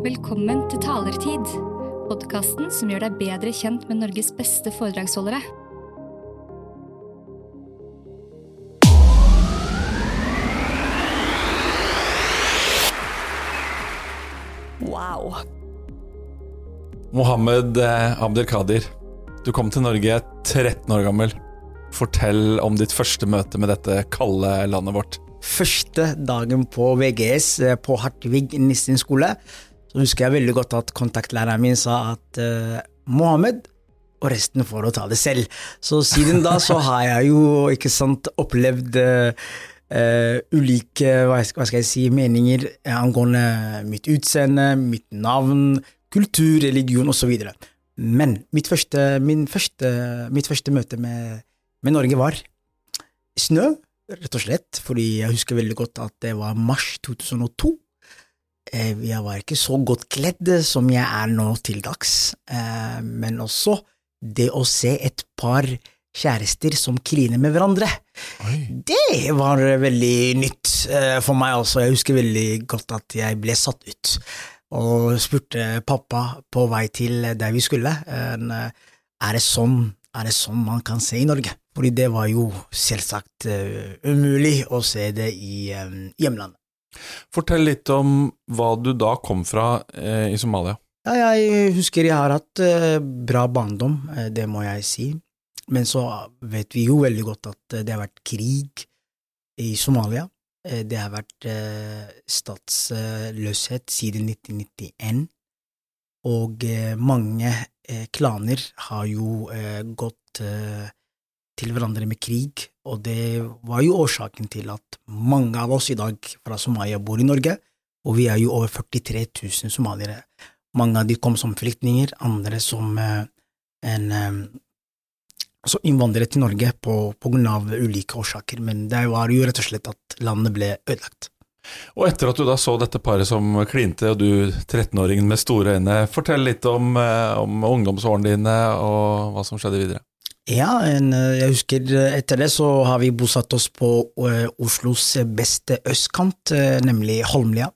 Velkommen til Talertid, podkasten som gjør deg bedre kjent med Norges beste foredragsholdere. Wow. Mohammed Abdelkader, Abdelkadir, du kom til Norge 13 år gammel. Fortell om ditt første møte med dette kalde landet vårt. Første dagen på VGS eh, på Hartvig Nissen skole, så husker jeg veldig godt at kontaktlæreren min sa at uh, Mohammed og resten får å ta det selv. Så siden da så har jeg jo ikke sant opplevd uh, ulike hva skal jeg si, meninger angående mitt utseende, mitt navn, kultur, religion osv. Men mitt første, første, mitt første møte med, med Norge var snø rett og slett, fordi jeg husker veldig godt at det var mars 2002. Eh, jeg var ikke så godt kledd som jeg er nå til dags, eh, men også det å se et par kjærester som kliner med hverandre, Oi. det var veldig nytt eh, for meg også. Jeg husker veldig godt at jeg ble satt ut og spurte pappa på vei til der vi skulle, er det sånn, er det sånn man kan se i Norge? Fordi det var jo selvsagt umulig å se det i hjemlandet. Fortell litt om hva du da kom fra eh, i Somalia. Ja, jeg husker jeg har hatt eh, bra barndom, eh, det må jeg si. Men så vet vi jo veldig godt at eh, det har vært krig i Somalia. Eh, det har vært statsløshet siden 1991. Og mange klaner har jo gått til hverandre med krig, og det var jo årsaken til at mange av oss i dag fra Somalia bor i Norge, og vi er jo over 43 000 somaliere. Mange av de kom som flyktninger, andre som eh, en altså innvandrere til Norge på, på grunn av ulike årsaker, men det var jo rett og slett at landet ble ødelagt. Og etter at du da så dette paret som klinte, og du 13-åringen med store øyne, fortell litt om, eh, om ungdomsårene dine og hva som skjedde videre. Ja, en, eh, jeg husker eh, etter det så har vi bosatt oss på uh, Oslos beste østkant, nemlig Holmlia.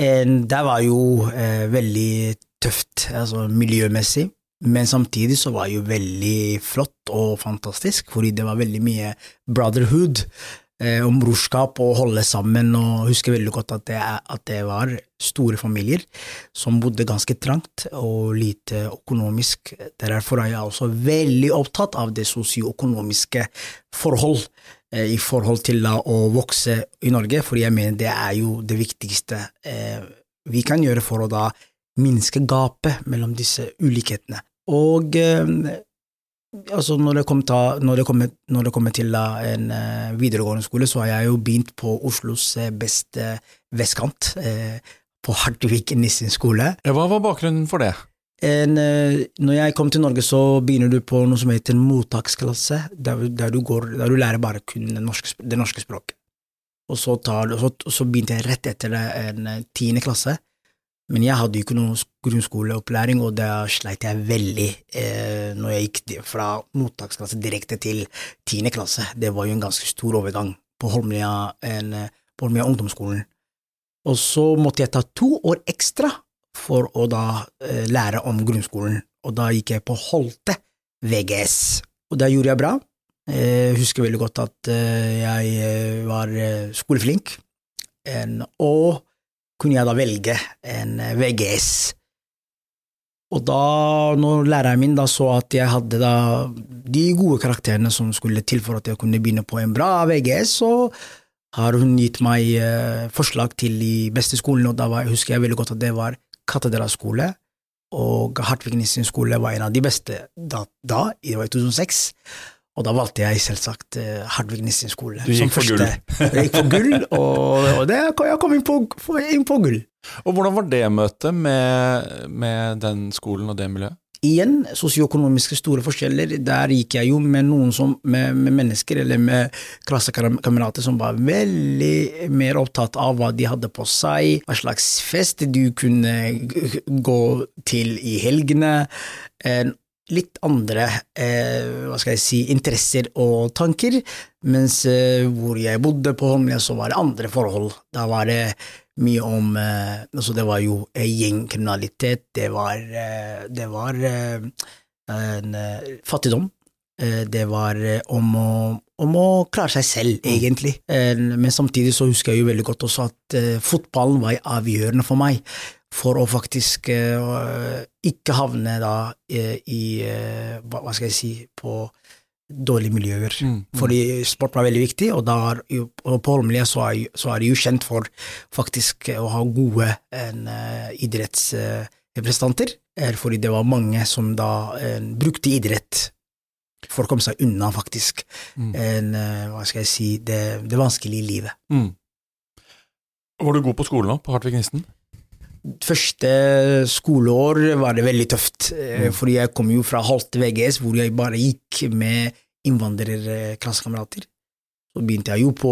En, det var jo eh, veldig tøft, altså miljømessig, men samtidig så var det jo veldig flott og fantastisk, fordi det var veldig mye brotherhood eh, om brorskap og holde sammen, og husker veldig godt at det, at det, var store familier som bodde ganske trangt og lite økonomisk. Derfor er jeg også veldig opptatt av det sosioøkonomiske forhold eh, i forhold til å vokse i Norge, for jeg mener det er jo det viktigste eh, vi kan gjøre for å da minske gapet mellom disse ulikhetene. Og eh, altså når, det ta, når, det kommer, når, det kommer, til en videregående skole, så har jeg jo begynt på Oslos beste vestkant, på Hartvig Nissin skole. Hva var bakgrunnen for det? En, når jeg kom til Norge, så begynner du på noe som heter mottaksklasse, der, der, du, går, der du, lærer bare kun det norske, det norske språket. Og så, tar, så, så, begynte jeg rett etter det en tiende klasse men jeg hadde jo ikke noen grunnskoleopplæring, og da sleit jeg veldig eh, når jeg gikk fra mottaksklasse direkte til tiende klasse. Det var jo en ganske stor overgang på Holmlia, en, på Holmlia ungdomsskolen. Og så måtte jeg ta to år ekstra for å da eh, lære om grunnskolen, og da gikk jeg på Holte VGS. Og det gjorde jeg bra. Jeg husker veldig godt at eh, jeg eh, var eh, skoleflink, og kunne jeg da velge en eh, VGS. Og da, når læreren min da så at jeg hadde da de gode karakterene som skulle til for at jeg kunne begynne på en bra VGS, så har hun gitt meg eh, forslag til de beste skolene, og da var, husker jeg veldig godt at det var Katedralskole, og Hartvig Nissen skole var en av de beste da, da det var i 2006. Og da valgte jeg selvsagt eh, Hartvig Nissen skole. Du gikk for gull? jeg gikk for gull, og, og det, jeg kom inn på, inn på, gull. Og Hvordan var det møtet med, med den skolen og det miljøet? Igjen sosioøkonomiske store forskjeller. Der gikk jeg jo med noen som, med, med mennesker, eller med klassekamerater som var veldig mer opptatt av hva de hadde på seg, hva slags fest du kunne gå til i helgene litt andre eh, hva skal jeg si, interesser og tanker, mens eh, hvor jeg bodde på Holmlia, så var det andre forhold. Da var det mye om eh, altså Det var jo gjengkriminalitet, det var, eh, det var eh, en, fattigdom, det var om å, om å klare seg selv, egentlig. Eh, Men samtidig så husker jeg jo veldig godt også at fotballen var avgjørende for meg for å faktisk ikke havne da i hva skal jeg si på dårlige miljøer. Mm, mm. Fordi sport var veldig viktig, og, da er og på Holmlia så er, så er de jo kjent for faktisk å ha gode en, eh, idrettsrepresentanter, eh, fordi det var mange som da en, brukte idrett for å komme seg unna, faktisk, Mm. en, eh, hva skal jeg si, det, det vanskelige livet. Mm. Var du god på skolen òg, på Hartvig Nisten? Første skoleår var det veldig tøft, eh, Mm. fordi jeg kom jo fra halvt VGS, hvor jeg bare gikk med innvandrerklassekamerater. Så begynte jeg jo på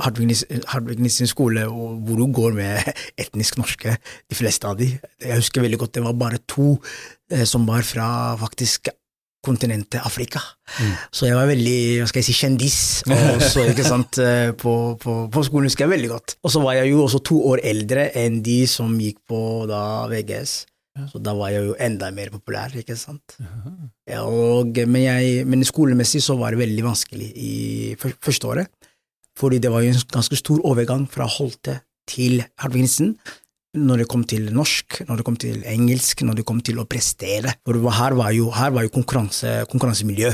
Hardvik Nis- Nissen skole, hvor du går med etnisk norske, de fleste av de. Jeg husker veldig godt det var bare to eh, som var fra faktisk kontinentet Afrika. Mm. Så jeg var veldig, hva skal jeg si, kjendis også, ikke sant, eh, på, på, på skolen husker jeg veldig godt. Og så var jeg jo også to år eldre enn de som gikk på da VGS. Så da var jeg jo enda mer populær, ikke sant. Ja, og, men, jeg, men skolemessig så var det veldig vanskelig i første året, fordi det var jo en ganske stor overgang fra Holte til Hartvig Nissen når det kom til norsk, når det kom til engelsk, når det kom til å prestere. For her var jo, her var jo konkurranse, konkurransemiljø.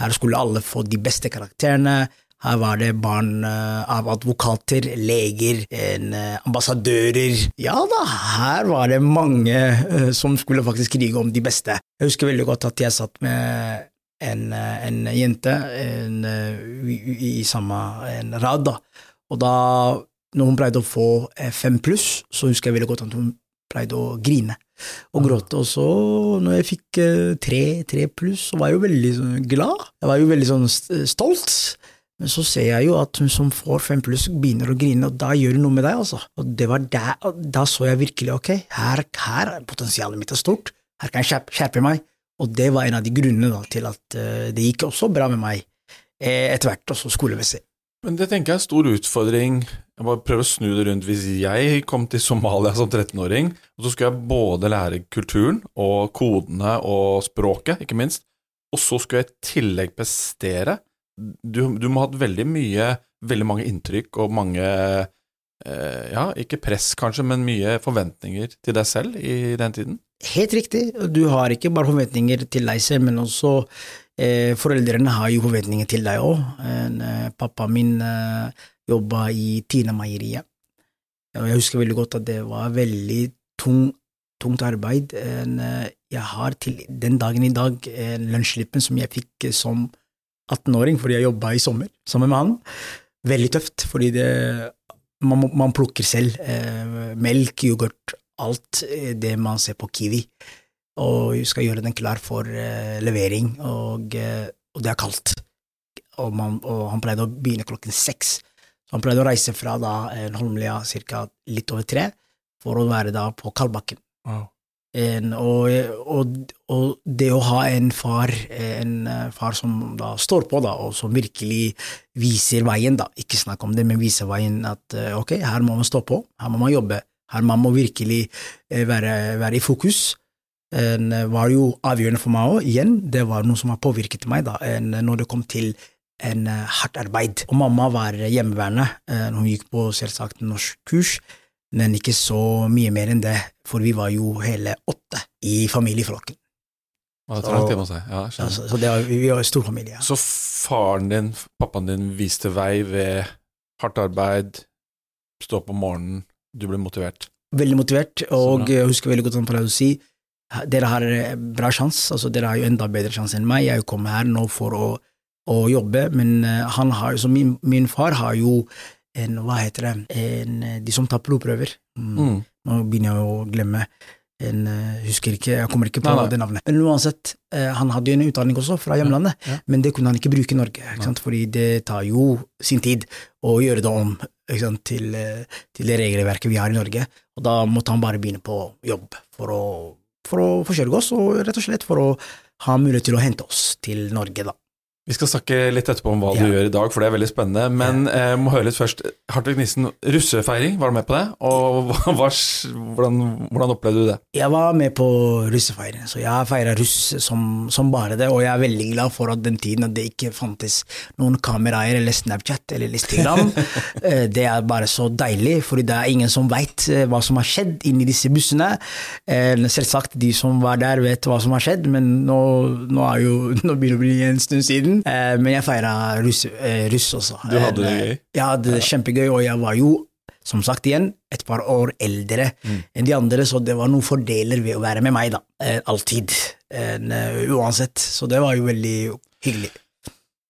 Her skulle alle få de beste karakterene. Her var det barn eh, av advokater, leger, eh, ambassadører. Ja da, her var det mange eh, som skulle faktisk krige om de beste. Jeg husker veldig godt at jeg satt med en, en jente en, i, i samme en rad, da. Og da, når hun pleide å få eh, fem pluss, så husker jeg veldig godt at hun pleide å grine og gråte. Og så, når jeg fikk eh, tre, tre pluss, så var jeg jo veldig sånn, glad. Jeg var jo veldig sånn stolt. Men så ser jeg jo at hun som får fem pluss, begynner å grine, og da gjør hun noe med deg, altså. Og det var der, da så jeg virkelig, ok, her, her er potensialet mitt er stort, her kan jeg skjerpe, meg. Og det var en av de grunnene da, til at eh, det gikk også bra med meg, eh, etter hvert også skolemessig. Men det tenker jeg er en stor utfordring. Jeg bare prøver å snu det rundt. Hvis jeg kom til Somalia som 13-åring, og så skulle jeg både lære kulturen og kodene og språket, ikke minst, og så skulle jeg i tillegg prestere Du, du må ha hatt veldig mye, veldig mange inntrykk og mange eh, Ja, ikke press kanskje, men mye forventninger til deg selv i den tiden? Helt riktig, du har ikke bare forventninger til deg selv, men også foreldrene har jo forventninger til deg òg. Eh, pappa min eh, jobba i Tina-meieriet, og jeg husker veldig godt at det var veldig tung, tungt arbeid. Eh, jeg har til den dagen i dag en lønnsslippen som jeg fikk eh, som 18-åring, fordi jeg jobba i sommer sammen med han. Veldig tøft, fordi det, man, man plukker selv. Eh, melk, yoghurt, alt eh, det man ser på Kiwi. Og vi skal gjøre den klar for eh, levering, og, eh, og det er kaldt. Og, man, og han pleide å begynne klokken seks. Så han pleide å reise fra da eh, Holmlia ca. litt over tre, for å være da på Kalbakken. En, og, og, det å ha en far, en eh, far som da står på, da, og som virkelig viser veien, da, ikke snakk om det, men viser veien at eh, ok, her må man stå på, her må man jobbe, her må man virkelig eh, være, være i fokus. En, eh, var jo avgjørende for meg òg, igjen, det var noe som har påvirket meg da, en, når det kom til en eh, hardt arbeid. Og mamma var hjemmeværende, eh, hun gikk på selvsagt norsk kurs, men ikke så mye mer enn det, for vi var jo hele åtte i familieflokken. Og det trangt hjemme hos deg. Ja. Altså, så det var, vi var en stor familie. Ja. Så faren din, pappaen din, viste vei ved hardt arbeid, stå opp om morgenen, du ble motivert. Veldig motivert, og jeg husker veldig godt han pleide å si dere har eh, bra sjanse, altså dere har jo enda bedre sjanse enn meg, jeg kommer her nå for å, å jobbe, men eh, han har jo, så min, min far har jo en, hva heter det, en, eh, de som tar blodprøver. Mm. Mm. Nå begynner jeg å glemme en, husker ikke, jeg kommer ikke på Nei, nei. det navnet. Men uansett, han hadde jo en utdanning også fra hjemlandet, Ja, ja. men det kunne han ikke bruke i Norge, ikke sant? fordi det tar jo sin tid å gjøre det om sant? Til, til det regelverket vi har i Norge, og da måtte han bare begynne på jobb for å, for å forsørge oss, og rett og slett for å ha mulighet til å hente oss til Norge, da. Vi skal snakke litt etterpå om hva Ja. du gjør i dag, for det er veldig spennende. Men jeg må høre litt først. Hartvig Nissen, russefeiring, var du med på det? Og hva, hva, hvordan, hvordan opplevde du det? Jeg var med på russefeiring, så jeg feira russ som, som bare det, og jeg er veldig glad for at den tiden at det ikke fantes noen kameraer eller Snapchat eller Instagram. Eh, det er bare så deilig, fordi det er ingen som veit hva som har skjedd inni disse bussene. Eh, Selvsagt, de som var der vet hva som har skjedd, men nå, nå, er jo, nå begynner det å bli en stund siden. Eh, Men jeg feira russ, eh, russ også. Du hadde det Eh, gøy? Jeg hadde det kjempegøy, og jeg var jo som sagt igjen, et par år eldre enn de andre, så det var noen fordeler ved å være med meg, da. Alltid. Uansett. Så det var jo veldig hyggelig.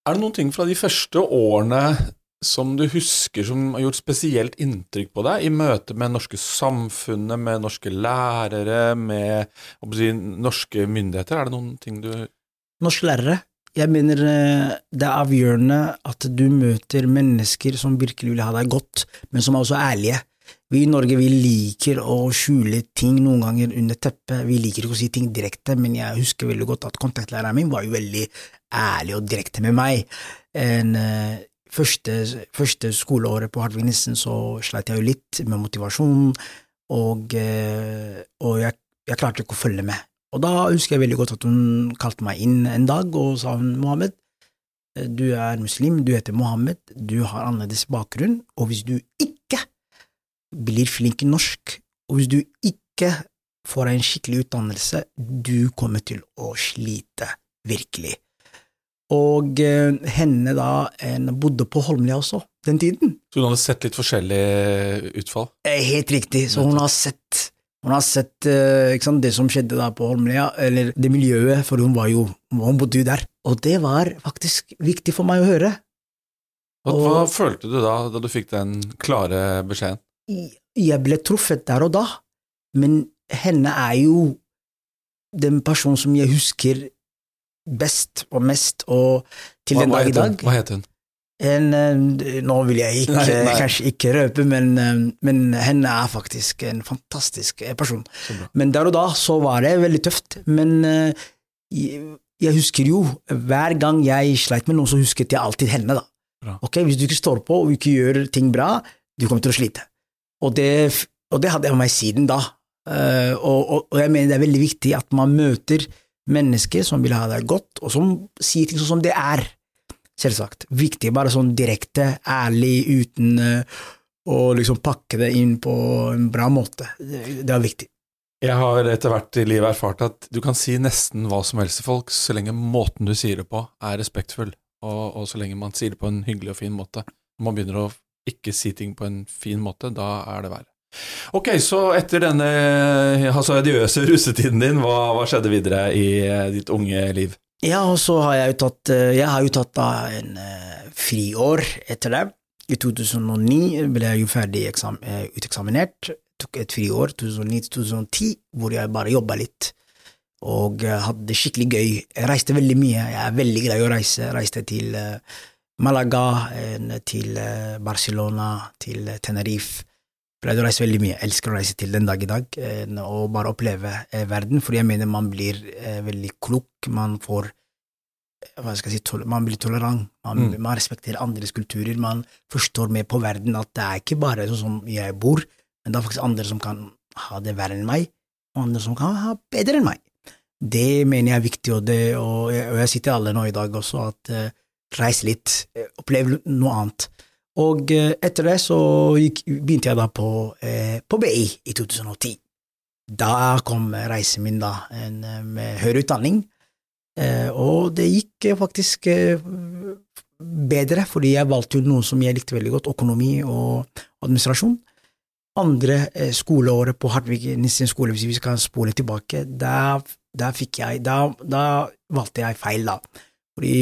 Er det noen ting fra de første årene som du husker som har gjort spesielt inntrykk på deg i møte med norske samfunnet, med norske lærere, med si, norske myndigheter? Er det noen ting du Norske lærere. Jeg mener eh, det er avgjørende at du møter mennesker som virkelig vil ha deg godt, men som er også ærlige. Vi i Norge vi liker å skjule ting noen ganger under teppet, vi liker ikke å si ting direkte, men jeg husker veldig godt at kontaktlæreren min var jo veldig ærlig og direkte med meg. En, eh, første, første skoleåret på Hartvig Nissen så sleit jeg jo litt med motivasjon, og, eh, og jeg, jeg klarte ikke å følge med. Og da husker jeg veldig godt at hun kalte meg inn en dag og sa hun, Mohammed, du er muslim, du heter Mohammed, du har annerledes bakgrunn, og hvis du ikke blir flink i norsk, og hvis du ikke får deg en skikkelig utdannelse, du kommer til å slite, virkelig. Og eh, henne da en, bodde på Holmlia også, den tiden. Så hun hadde sett litt forskjellige utfall? Eh, Helt riktig, så hun har sett hun har sett eh, sant, det som skjedde da på Holmlia, eller det miljøet, for hun var jo hun bodde jo der. Og det var faktisk viktig for meg å høre. Hva, hva følte du da, da du fikk den klare beskjeden? Jeg ble truffet der og da, men henne er jo den personen som jeg husker best og mest, og til Hva, den dag i dag. hva het hun? En, eh, nå vil jeg ikke, Nei, nei. kanskje ikke røpe, men, eh, men henne er faktisk en fantastisk eh, person. Men der og da så var det veldig tøft. Men jeg, jeg husker jo, hver gang jeg sleit med noe, så husket jeg alltid henne, da. Bra. Ok, Hvis du ikke står på og ikke gjør ting bra, du kommer til å slite. Og det, og det hadde jeg med meg siden da. Og, og, og jeg mener det er veldig viktig at man møter mennesker som vil ha deg godt, og som sier ting sånn som det er. Selvsagt. Viktig, bare sånn direkte, ærlig, uten eh, å liksom pakke det inn på en bra måte. Det, er viktig. Jeg har etter hvert i livet erfart at du kan si nesten hva som helst til folk, så lenge måten du sier det på er respektfull, og, og så lenge man sier det på en hyggelig og fin måte. Når man begynner å ikke si ting på en fin måte, da er det verre. Ok, så etter denne hasardiøse adiøse russetiden din, hva, hva skjedde videre i eh, ditt unge liv? Ja, og så har jeg jo tatt eh, Jeg har jo tatt da en eh, friår etter det. I 2009 ble jeg jo ferdig eh, uteksaminert. Tok et friår 2009-2010 hvor jeg bare jobba litt og hadde det skikkelig gøy. Jeg reiste veldig mye. Jeg er veldig glad i å reise. Jeg reiste til Malaga, til Barcelona, til Tenerife. Pleide å reise veldig mye. Jeg elsker å reise til den dag i dag, eh, og bare oppleve eh, verden, fordi jeg mener man blir eh, veldig klok, man får hva skal jeg si, man blir tolerant, man, Mm. man respekterer andres kulturer, man forstår mer på verden at det er ikke bare sånn som jeg bor, men det er faktisk andre som kan ha det verre enn meg, og andre som kan ha bedre enn meg. Det mener jeg er viktig, og, det, og, jeg, og jeg sitter alle nå i dag også, at uh, reis litt, opplev noe annet. Og eh, etter det så gikk, begynte jeg da på, eh, på BI i 2010. Da kom reisen min da en, eh, med høyere utdanning, eh, og det gikk eh, faktisk eh, bedre, fordi jeg valgte jo noe som jeg likte veldig godt, økonomi og administrasjon. Andre skoleåret på Hartvig Nissen skole, hvis vi skal spole tilbake, da, da, jeg da, da valgte jeg feil, da. Fordi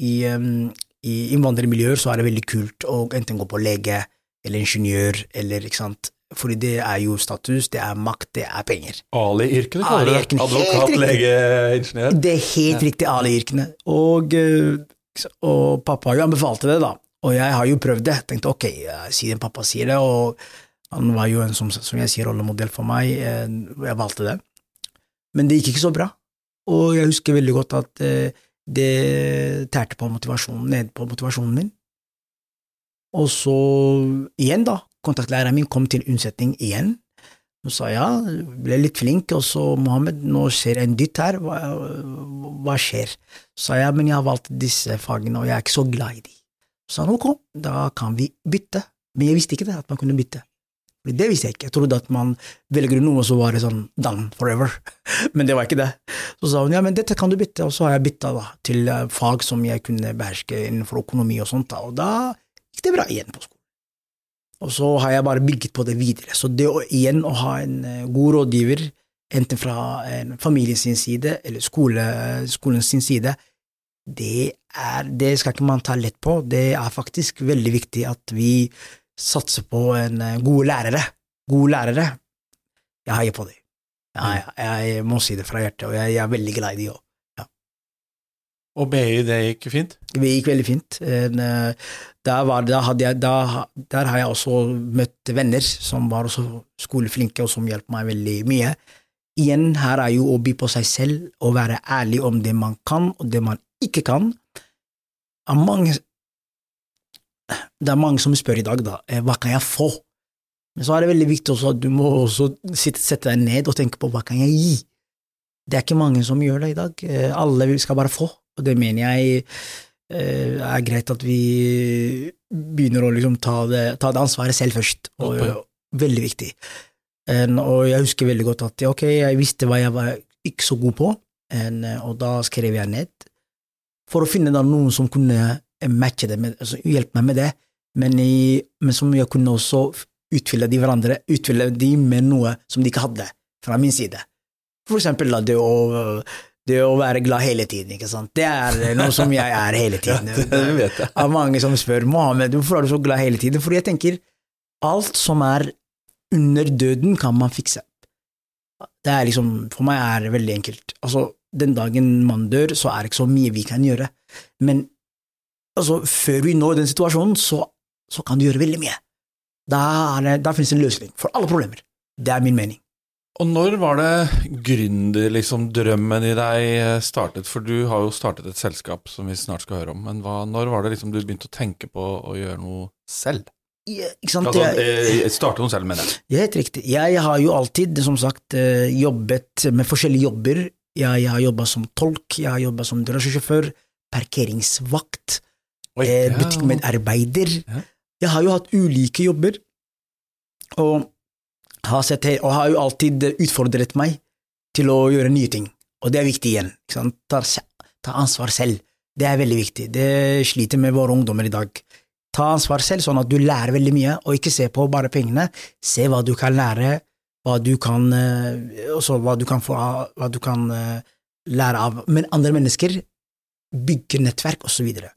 i, em, i innvandrermiljøer så er det veldig kult å enten gå på lege eller ingeniør eller ikke sant, fordi det er jo status, det er makt, det er penger. Ali-yrkene kaller det. Ali-yrkene, Advokat, lege, ingeniør. Det er helt riktig, Ali-yrkene. Og, eh, og pappa jo anbefalte det, da. Og jeg har jo prøvd det. Tenkte ok, siden pappa sier det, og han var jo en som, som jeg sier, rollemodell for meg, eh, jeg valgte det. Men det gikk ikke så bra. Og jeg husker veldig godt at eh, det tærte på motivasjonen, ned på motivasjonen min. Og så igjen, da, kontaktlæreren min kom til unnsetning igjen. Hun sa ja, ble litt flink, og så Mohammed, nå skjer en dytt her, hva, hva skjer? Sa jeg, men jeg har valgt disse fagene, og jeg er ikke så glad i de. Så sa han ok, da kan vi bytte. Men jeg visste ikke det, at man kunne bytte. Det visste jeg ikke, jeg trodde at man velger noe, så var det sånn done forever. Men det var ikke det. Så sa hun ja, men dette kan du bytte, og så har jeg bytta til eh, fag som jeg kunne beherske innenfor økonomi og sånt, da, og da gikk det bra igjen på skolen. Og så har jeg bare bygget på det videre. Så det å, igjen å ha en eh, god rådgiver, enten fra en familie sin side eller skole, skolen sin side, det, er, det skal ikke man ta lett på. Det er faktisk veldig viktig at vi satser på en eh, gode lærere. Gode lærere. Jeg heier på dem. Ja, jeg, jeg må si det fra hjertet, og jeg, jeg er veldig glad i de òg. Og BI, det gikk fint? Det gikk veldig fint. Eh, Der, var, der, jeg, der, der har jeg også møtt venner som var også skoleflinke, og som hjalp meg veldig mye. Igjen, her er jo å by på seg selv og være ærlig om det man kan, og det man ikke kan. Av mange, det er mange som spør i dag, da, eh, hva kan jeg få? Men så er det veldig viktig også at du må også sitte, sette deg ned og tenke på hva kan jeg gi? Det er ikke mange som gjør det i dag. Eh, Alle skal bare få, og det mener jeg eh, er greit at vi begynner å liksom ta det, ta det ansvaret selv først, og okay. veldig viktig. Og jeg husker veldig godt at ok, jeg visste hva jeg var ikke så god på, en, og da skrev jeg ned, for å finne noen som kunne matche det, med, altså hjelpe meg med det, men, i, men som jeg kunne også utfylle de hverandre, utfylle de med noe som de ikke hadde, fra min side. For eksempel da, det å, det å være glad hele tiden, ikke sant. Det er noe som jeg er hele tiden. det vet jeg. Er mange som spør Mohammed, hvorfor er du så glad hele tiden? Fordi jeg tenker, alt som er under døden, kan man fikse. Det er liksom, for meg er det veldig enkelt. Altså, den dagen man dør, så er det ikke så mye vi kan gjøre. Men altså, før vi når den situasjonen, så, så kan du gjøre veldig mye. Da, er det, da finnes det en løsning for alle problemer. Det er min mening. Og når var det gründer, liksom, i deg startet? For du har jo startet et selskap som vi snart skal høre om, men hva, når var det liksom du begynte å tenke på å gjøre noe selv? Ja, Ikke sant? Altså, Jeg- eh, starte noe selv, mener jeg. Det helt riktig. Jeg har jo alltid, som sagt, eh, jobbet med forskjellige jobber. Jeg, jeg har jobba som tolk, jeg har jobba som drosjesjåfør, parkeringsvakt, eh, butikkmedarbeider. Jeg har jo hatt ulike jobber, og har, sett, og har jo alltid utfordret meg til å gjøre nye ting. Og det er viktig igjen. Ta, ta ansvar selv. Det er veldig viktig. Det sliter med våre ungdommer i dag. Ta ansvar selv, sånn at du lærer veldig mye, og ikke se på bare pengene. Se hva du kan lære, hva du kan, eh, hva du kan, få, hva du kan eh, lære av men andre mennesker. Bygge nettverk, og så videre.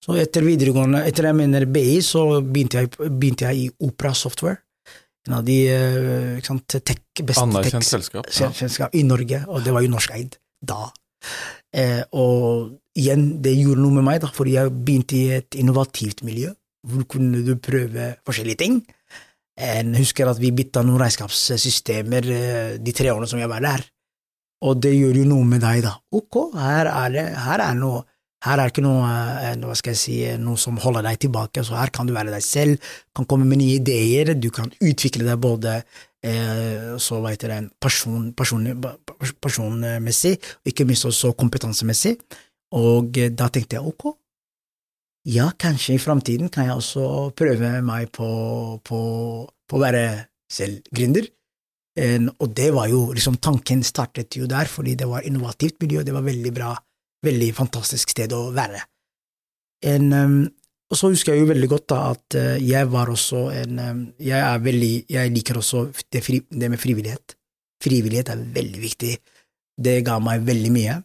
Så etter videregående, etter jeg mener BI, så begynte jeg, begynte jeg i Opera Software. En av de eh, ikke sant, tech, best Anerkjent selskap. Ja. selskap i Norge, og det var jo norskeid da. Eh, og igjen, det gjorde noe med meg, da, fordi jeg begynte i et innovativt miljø, hvor kunne du prøve forskjellige ting. Jeg husker at vi bytta noen regnskapssystemer eh, de tre årene som jeg var der, og det gjør jo noe med deg, da. Ok, her er det her er noe her er ikke noe, eh, hva skal jeg si, noe som holder deg tilbake, så her kan du være deg selv, kan komme med nye ideer, du kan utvikle deg både eh, så hva heter det, person, person, personmessig, og ikke minst også kompetansemessig. Og eh, da tenkte jeg ok, ja, kanskje i framtiden kan jeg også prøve meg på, på, på å være selv gründer. En- og det var jo liksom Tanken startet jo der, fordi det var innovativt miljø, det var veldig bra, veldig fantastisk sted å være. En, um, og så husker jeg jo veldig godt da at eh, jeg var også en um, Jeg er veldig Jeg liker også det, fri, det med frivillighet. Frivillighet er veldig viktig. Det ga meg veldig mye.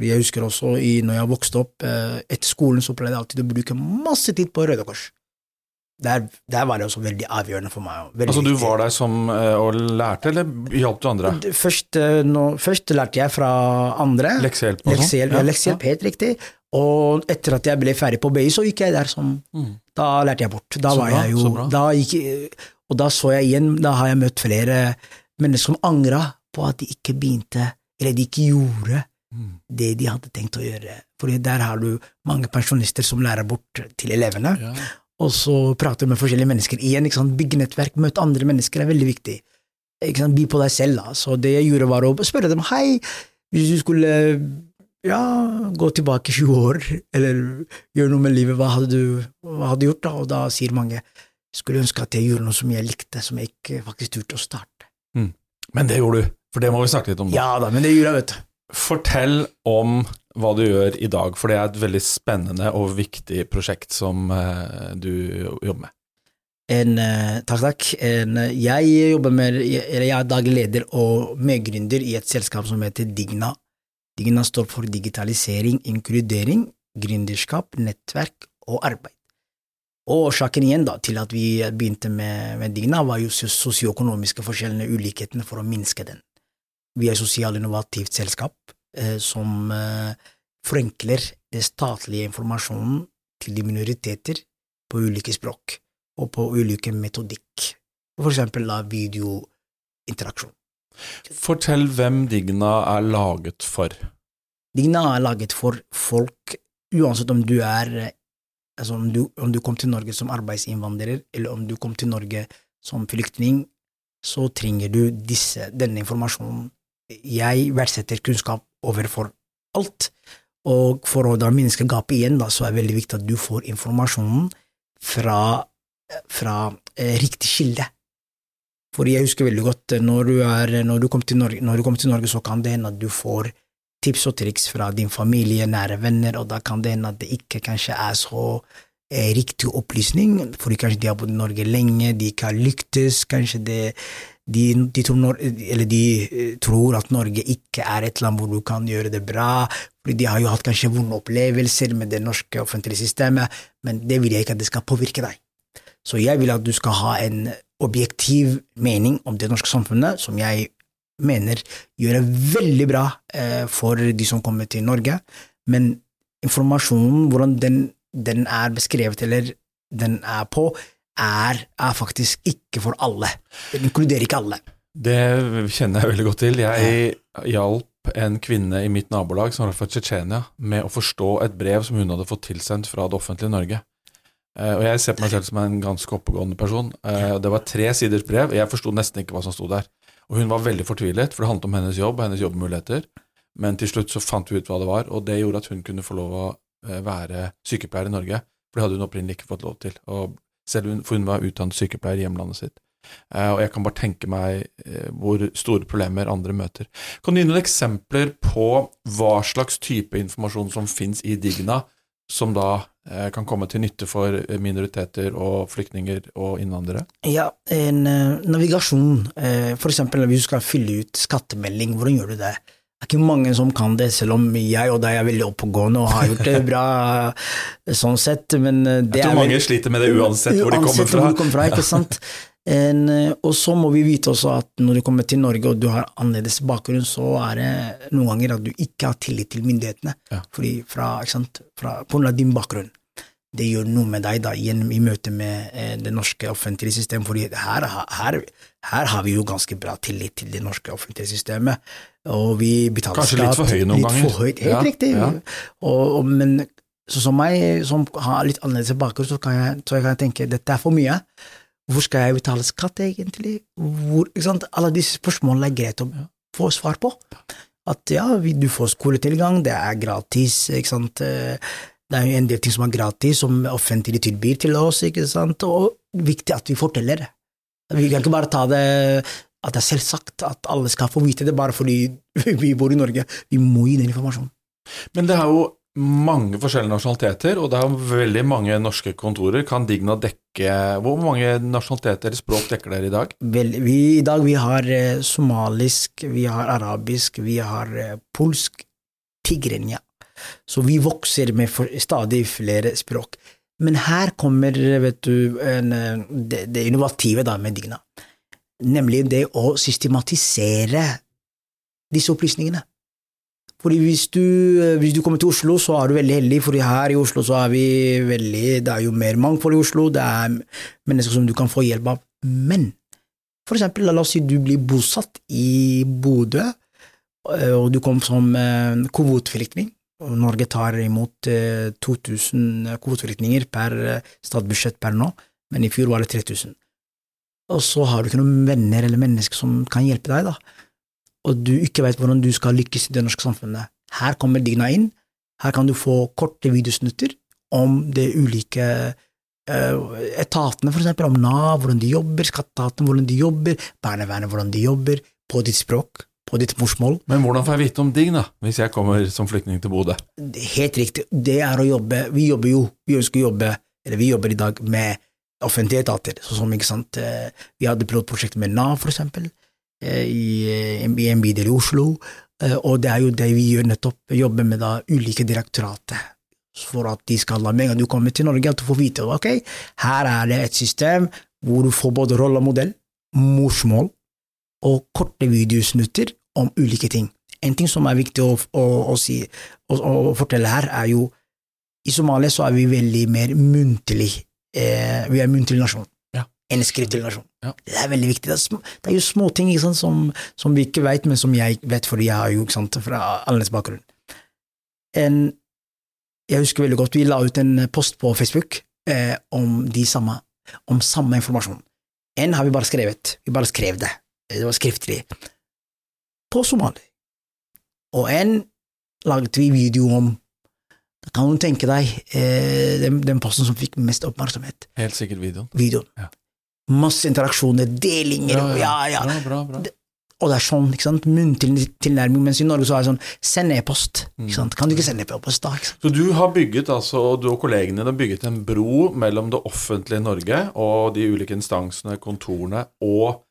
Jeg husker også i, når jeg vokste opp, eh, etter skolen så pleide jeg alltid å bruke masse tid på Røde Kors. Der, der var det også veldig avgjørende for meg. Altså, du var der som eh, og lærte, eller hjalp du andre? Først, no, først lærte jeg fra andre. Leksehjelp? Leksehjelp, ja, leksehjelp, helt riktig. Og etter at jeg ble ferdig på BI, så gikk jeg der som Mm. Da lærte jeg bort. Da Så var bra, jeg jo da gikk, Og da så jeg igjen, da har jeg møtt flere mennesker som angra på at de ikke begynte, eller de ikke gjorde det de hadde tenkt å gjøre. Fordi der har du mange pensjonister som lærer bort til elevene, Ja. Og så prater du med forskjellige mennesker igjen. ikke sant? Bygge nettverk, møte andre mennesker er veldig viktig. Ikke sant? By på deg selv, da. Så det jeg gjorde, var å spørre dem hei, hvis du skulle ja, gå tilbake 20 år, eller gjøre noe med livet, hva hadde du hva hadde du gjort da? Og da sier mange skulle ønske at jeg gjorde noe som jeg likte, som jeg ikke faktisk turte å starte. Men det gjorde du, for det må vi snakke litt om. Da. Ja da, men det gjorde jeg, vet du. Fortell om hva du gjør i dag, for det er et veldig spennende og viktig prosjekt som eh, du jobber med. En, eh, takk, takk. En, eh, jeg jobber med, jeg er daglig leder og medgründer i et selskap som heter Digna. Digna står for digitalisering, inkludering, gründerskap, nettverk og arbeid. Og årsaken igjen da, til at vi begynte med, med Digna, var jo sos- sosioøkonomiske forskjellene, ulikhetene, for å minske den. Vi er et sosialinnovativt selskap eh, som eh, forenkler den statlige informasjonen til de minoriteter på ulike språk og på ulike metodikk, for eksempel da videointeraksjon. Fortell hvem Digna er laget for. Digna er laget for folk, uansett om du er eh, altså om du, om du kom til Norge som arbeidsinnvandrer, eller om du kom til Norge som flyktning, så trenger du disse, denne informasjonen. Jeg verdsetter kunnskap overfor alt, og for å da minske gapet igjen, da, så er det veldig viktig at du får informasjonen fra, fra eh, riktig kilde. For jeg husker veldig godt, eh, når du, er, når, du kom til kommer til Norge, så kan det hende at du får tips og triks fra din familie, nære venner, og da kan det hende at det ikke kanskje er så eh, riktig opplysning, fordi kanskje de har bodd i Norge lenge, de ikke har lyktes, kanskje det, de, de, tror, de eh, tror at Norge ikke er et land hvor du kan gjøre det bra, fordi de har jo hatt kanskje vonde opplevelser med det norske offentlige systemet, men det vil jeg ikke at det skal påvirke deg. Så jeg vil at du skal ha en objektiv mening om det norske samfunnet, som jeg mener gjør det veldig bra eh, for de som kommer til Norge, men informasjonen, hvordan den, den er beskrevet eller den er på, er, er faktisk ikke for alle. Den inkluderer ikke alle. Det kjenner jeg veldig godt til. Jeg hjalp en kvinne i mitt nabolag som var fra Tsjetsjenia, med å forstå et brev som hun hadde fått tilsendt fra det offentlige Norge. Eh, Og jeg ser på meg selv som en ganske oppegående person. Eh, Det var tre siders brev, og jeg forsto nesten ikke hva som sto der. Og hun var veldig fortvilet, for det handlet om hennes jobb og hennes jobbmuligheter. Men til slutt så fant vi ut hva det var, og det gjorde at hun kunne få lov å eh, være sykepleier i Norge. For det hadde hun opprinnelig ikke fått lov til. Og selv hun, for hun var utdannet sykepleier i hjemlandet sitt. Eh, Og jeg kan bare tenke meg eh, hvor store problemer andre møter. Kan du gi noen eksempler på hva slags type informasjon som finnes i Digna, som da eh, kan komme til nytte for minoriteter og flyktninger og innvandrere? Ja, en navigasjon, for eksempel hvis du skal fylle ut skattemelding, hvordan gjør du det? Det er ikke mange som kan det, selv om jeg og deg er veldig oppegående og har gjort det bra sånn sett, men eh, det Jeg tror er mange vel- sliter med det uansett hvor de kommer fra. hvor de kommer fra, ikke sant? En, eh, og så må vi vite også at når du kommer til Norge og du har annerledes bakgrunn, så er det noen ganger at du ikke har tillit til myndighetene, Ja. fordi fra, ikke sant, fra, på grunn av din bakgrunn. Det gjør noe med deg da, igjen i møte med eh, det norske offentlige systemet, fordi her, her, her har vi jo ganske bra tillit til det norske offentlige systemet, og vi betaler Kanskje litt for høy noen litt ganger. For høyt, helt Ja, riktig. ja. Og, og, men sånn som meg, som har litt annerledes bakgrunn, så kan jeg, så jeg kan tenke dette er for mye. Hvor skal jeg betale skatt, egentlig? Hvor? Alle disse spørsmålene er greit å få svar på. At ja, vi- du får skoletilgang, det er gratis, ikke sant. Det er jo en del ting som er gratis, som offentlig tilbyr til oss, ikke sant, og viktig at vi forteller det. Vi kan ikke bare ta det at det er selvsagt at alle skal få vite det bare fordi vi bor i Norge. Vi må gi den informasjonen. Men det er jo mange forskjellige nasjonaliteter, og det er jo veldig mange norske kontorer. Kan Digna dekke Hvor mange nasjonaliteter eller språk dekker dere i dag? Vel, vi, I dag vi har eh, somalisk, vi har arabisk, vi har eh, polsk, tigrenja. Så vi vokser med for, stadig flere språk. Men her kommer, du, eh, det, det innovative da med Digna. Nemlig det å systematisere disse opplysningene. Fordi hvis du, eh, hvis du kommer til Oslo, så er du veldig heldig, for her i Oslo så er vi veldig Det er jo mer mangfold i Oslo, det er mennesker som du kan få hjelp av. Men for eksempel, la oss si du blir bosatt i Bodø, eh, og du kom som kvoteflyktning. Norge tar imot eh, 2000 kvoteflyktninger per eh, statsbudsjett per nå, men i fjor var det 3000. Og så har du ikke noen venner eller mennesker som kan hjelpe deg, da. Og du ikke vet hvordan du skal lykkes i det norske samfunnet. Her kommer Digna inn. Her kan du få korte videosnutter om de ulike uh, etatene, for eksempel, om Nav, hvordan de jobber, skatteetaten, hvordan de jobber, barnevernet, hvordan de jobber, på ditt språk, på ditt morsmål. Men hvordan får jeg vite om ding, da, hvis jeg kommer som flyktning til Bodø? Helt riktig, det er å jobbe Vi jobber jo, vi ønsker å jobbe, eller vi jobber i dag med offentlige etater, sånn som, ikke sant, eh, vi hadde pilotprosjekt med Nav, for eksempel, eh, i, en i en bydel i Oslo, eh, og det er jo det vi gjør nettopp, jobber med da ulike direktorater, for at de skal la med en gang du kommer til Norge, at du får vite ok, her er det et system hvor du får både rolle og modell, morsmål og korte videosnutter om ulike ting. En ting som er viktig å, å, å si å fortelle her, er jo i Somalia så er vi veldig mer muntlig. Eh, vi er en muntlig nasjon. Ja. En skriftlig nasjon. Ja. Det er veldig viktig. Det er, sm det er jo småting som, som vi ikke vet, men som jeg vet, fordi jeg har jo ikke sant, fra annerledes bakgrunn. En, jeg husker veldig godt vi la ut en post på Facebook eh, om, de samme, om samme informasjon. En har vi bare skrevet. Vi bare skrev det. Det var skriftlig. På somali. Og en laget vi video om. Da kan du tenke deg eh, den, den posten som fikk mest oppmerksomhet. Helt sikkert videoen. Videoen. Ja. Masse interaksjoner, delinger, Ja, ja, ja. Bra, bra, bra. Og det er sånn, ikke sant, muntlig tilnærming, mens i Norge så er det sånn, send e-post, Mm. ikke sant, kan du ikke sende e-post da, ikke sant? Så du har bygget, altså, du og kollegene dine har bygget en bro mellom det offentlige Norge og de ulike instansene, kontorene, og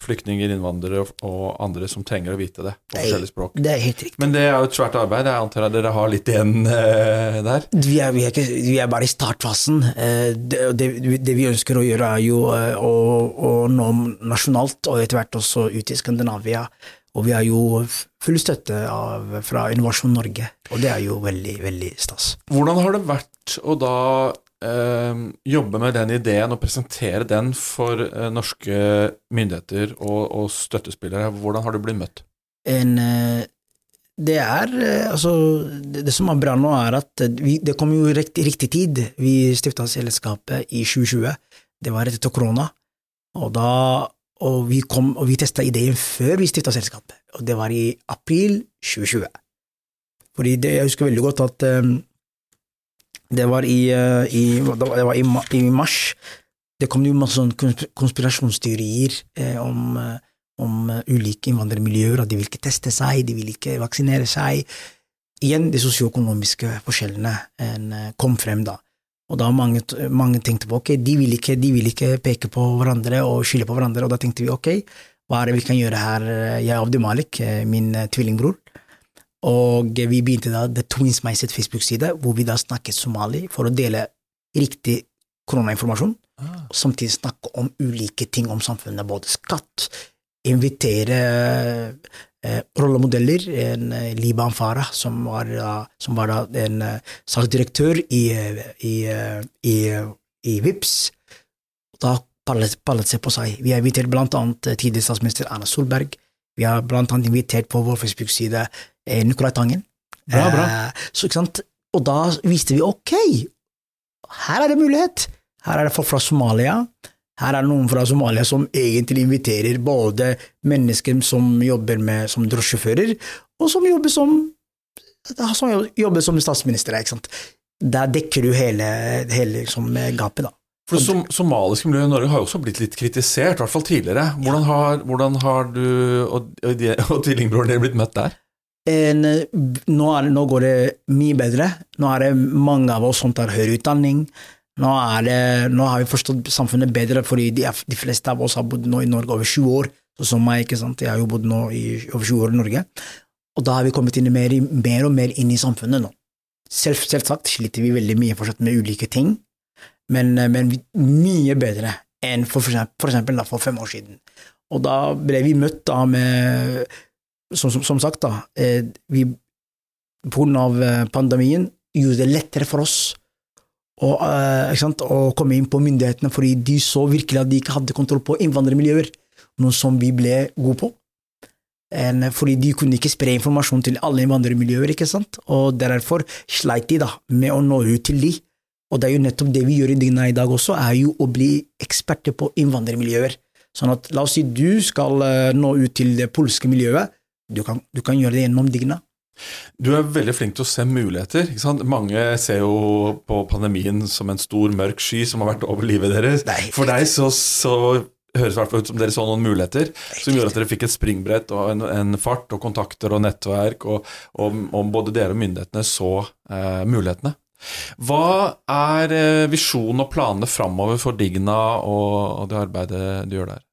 flyktninger, innvandrere og- andre som trenger å vite det på forskjellige språk. Det er helt riktig. Men det er jo et svært arbeid. Jeg antar at dere har litt igjen uh, der? Vi er, vi, er ikke, vi er bare i startfasen. Uh, Det, det, det vi ønsker å gjøre, er jo uh, å, å nå nasjonalt, og etter hvert også ut i Skandinavia. Og vi har jo full støtte av, fra Innovasjon Norge, og det er jo veldig, veldig stas. Hvordan har det vært å da jobbe med den ideen og presentere den for eh, norske myndigheter og, og støttespillere? Hvordan har du blitt møtt? En, eh, det er eh, altså det, det som er bra nå, er at vi, det kom jo i riktig, tid. Vi stifta selskapet i 2020. Det var etter korona. Og da og vi, kom, og vi testa ideen før vi stifta selskapet, og det var i april 2020. Fordi det, jeg husker veldig godt at eh, det var i, eh, i, det var i, mars. Det kom jo masse sånn konspirasjonsteorier eh, om, eh, om ulike innvandrermiljøer, at de vil ikke teste seg, de vil ikke vaksinere seg. Igjen, de sosioøkonomiske forskjellene en, kom frem da. Og da mange, mange tenkte på ok, de vil, ikke, de vil ikke peke på hverandre og skylde på hverandre, og da tenkte vi ok, hva er det vi kan gjøre her, jeg og Abdi Malik, min tvillingbror, og vi begynte da The Twins Mindset Facebook-side, hvor vi da snakket somali for å dele riktig koronainformasjon, Ah. og samtidig snakke om ulike ting om samfunnet, både skatt, invitere eh, rollemodeller, en eh, Liban Farah, som var, da, som var da en eh, salgsdirektør i, eh, i, i, i VIPS, da pallet, pallet seg på seg. Vi har invitert blant annet tidligere statsminister Erna Solberg, vi har blant annet invitert på vår Facebook-side Nicolai Tangen. Bra, bra. Eh, så? Og da viste vi ok, her er det mulighet. Her er det folk fra Somalia. Her er det noen fra Somalia som egentlig inviterer både mennesker som jobber med, som drosjesjåfører, og som jobber som, som jobber som statsminister. Ikke sant? Der dekker du hele, hele liksom, gapet, da. For det som, somaliske miljøet i Norge har jo også blitt litt kritisert, i hvert fall tidligere. Hvordan har, hvordan har du og, og, og tvillingbroren din blitt møtt der? En, eh, nå, er, nå går det mye bedre. Nå er det mange av oss som tar høyere utdanning. Nå, det, nå har vi forstått samfunnet bedre, fordi de, de fleste av oss har bodd nå i Norge over 20 år. Sånn som meg, ikke sant. Jeg har jo bodd nå i over 20 år i Norge. Og da har vi kommet inn mer, mer og mer inn i samfunnet nå. Selv, selvsagt sliter vi veldig mye fortsatt med ulike ting, men, men mye bedre enn for, for eksempel, for, eksempel da, for fem år siden. Og da ble vi møtt da med som, som, som sagt, da, eh, vi av eh, pandemien gjorde det lettere for oss å, eh, sant, å komme inn på myndighetene, fordi de så virkelig at de ikke hadde kontroll på innvandrermiljøer, noe som vi ble gode på. En, fordi de kunne ikke spre informasjon til alle innvandrermiljøer, ikke sant, og derfor sleit de da med å nå ut til de. Og det er jo nettopp det vi gjør i Digna i dag også, er jo å bli eksperter på innvandrermiljøer. Sånn at la oss si du skal eh, nå ut til det polske miljøet, du kan, du kan gjøre det gjennom Digna. Du er veldig flink til å se muligheter. ikke sant? Mange ser jo på pandemien som en stor, mørk sky som har vært over livet deres. Nei. For deg så, så høres det ut som dere så noen muligheter som gjorde at dere fikk et springbrett og en, en fart og kontakter og nettverk, og, og, og både dere og myndighetene så eh, mulighetene. Hva er eh, visjonen og planene framover for Digna og, og det arbeidet du gjør der?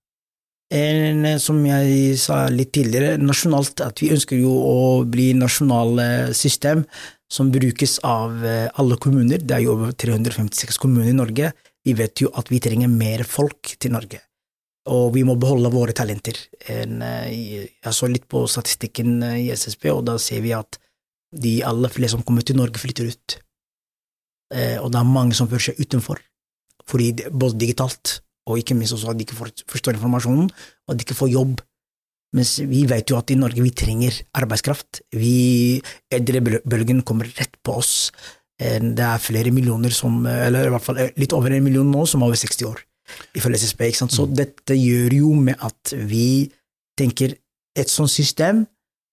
En, eh, som jeg sa litt tidligere, nasjonalt, at vi ønsker jo å bli nasjonale system som brukes av eh, alle kommuner. Det er jo over 356 kommuner i Norge. Vi vet jo at vi trenger mer folk til Norge, og vi må beholde våre talenter. En, eh, jeg så litt på statistikken i SSB, og da ser vi at de aller fleste som kommer til Norge, flytter ut. Og det er mange som føler seg utenfor, fordi både digitalt og ikke minst også at de ikke forstår informasjonen, og at de ikke får jobb. Mens vi vet jo at i Norge vi trenger arbeidskraft. Vi, Eldrebølgen kommer rett på oss. Det er flere millioner som, eller i hvert fall litt over en million nå, som er over 60 år, ifølge SSB. Ikke sant? Så mm. dette gjør jo med at vi tenker et sånt system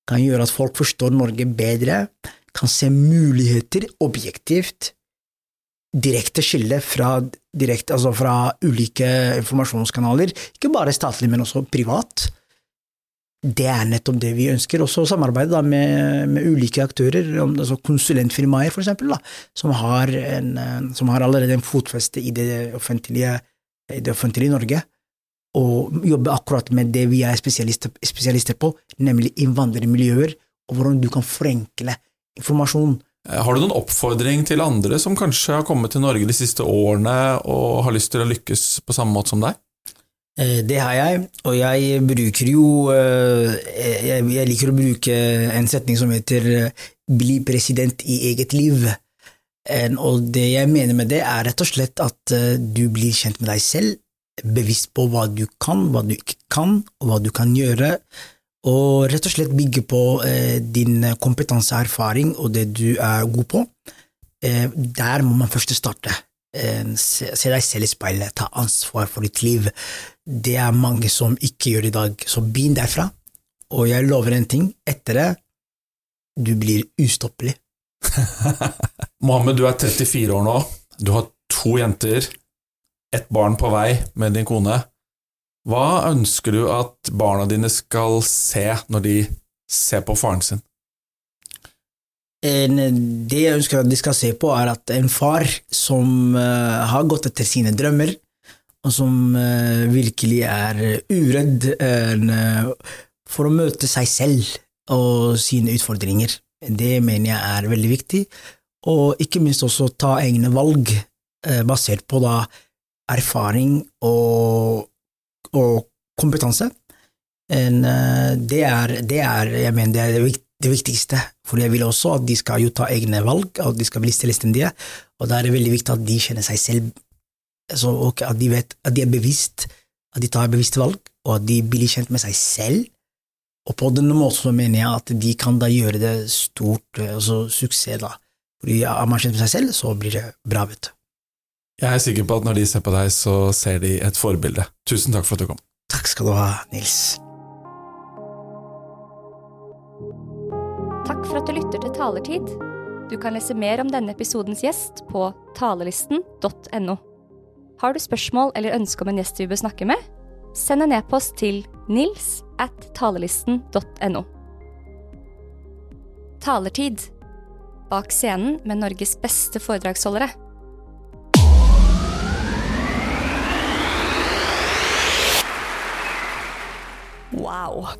kan gjøre at folk forstår Norge bedre, kan se muligheter objektivt, direkte skille fra, direkt, altså fra ulike informasjonskanaler, ikke bare statlig, men også privat. Det er nettopp det vi ønsker. Også samarbeide med, med, ulike aktører, altså konsulentfirmaer da, som, har en, som har allerede en fotfeste i det offentlige, i det offentlige Norge, og jobbe akkurat med det vi er spesialister, spesialister på, nemlig innvandrermiljøer, og hvordan du kan forenkle informasjon Eh, har du noen oppfordring til andre som kanskje har kommet til Norge de siste årene og har lyst til å lykkes på samme måte som deg? Eh, det har jeg, og jeg bruker jo eh, Jeg liker å bruke en setning som heter 'bli president i eget liv'. Og det jeg mener med det, er rett og slett at du blir kjent med deg selv, bevisst på hva du kan, hva du ikke kan, og hva du kan gjøre, og rett og slett bygge på eh, din kompetanse og erfaring og det du er god på. Eh, der må man først starte. Eh, se, se, deg selv i speilet, ta ansvar for ditt liv. Det er mange som ikke gjør det i dag, så begynn derfra. Og jeg lover en ting, etter det, du blir ustoppelig. Mohammed, du er 34 år nå, du har to jenter, ett barn på vei med din kone. Hva ønsker du at barna dine skal se når de ser på faren sin? Det jeg ønsker at de skal se på, er at en far som uh, har gått etter sine drømmer, og som uh, virkelig er uredd uh, for å møte seg selv og sine utfordringer. Det mener jeg er veldig viktig, og ikke minst også ta egne valg basert på da erfaring og og kompetanse. En, eh, det, er, det, er, mener, det er det viktigste, for jeg vil også at de skal ta egne valg, at de skal bli selvstendige, og da er det veldig viktig at de kjenner seg selv, altså, at de vet at de er bevisst, at de tar bevisste valg, og at de blir kjent med seg selv, og på denne måten mener jeg at de kan da gjøre det stort, altså suksess, da. Fordi er man kjent med seg selv, så blir det bra, vet du. Jeg er sikker på at når de ser på deg, så ser de et forbilde. Tusen takk for at du kom. Takk skal du ha, Nils. Takk for at du lytter til Talertid. Du kan lese mer om denne episodens gjest på talelisten.no. Har du spørsmål eller ønske om en gjest vi bør snakke med? Send en e-post til nils at talelisten.no. Talertid. Bak scenen med Norges beste foredragsholdere. Wow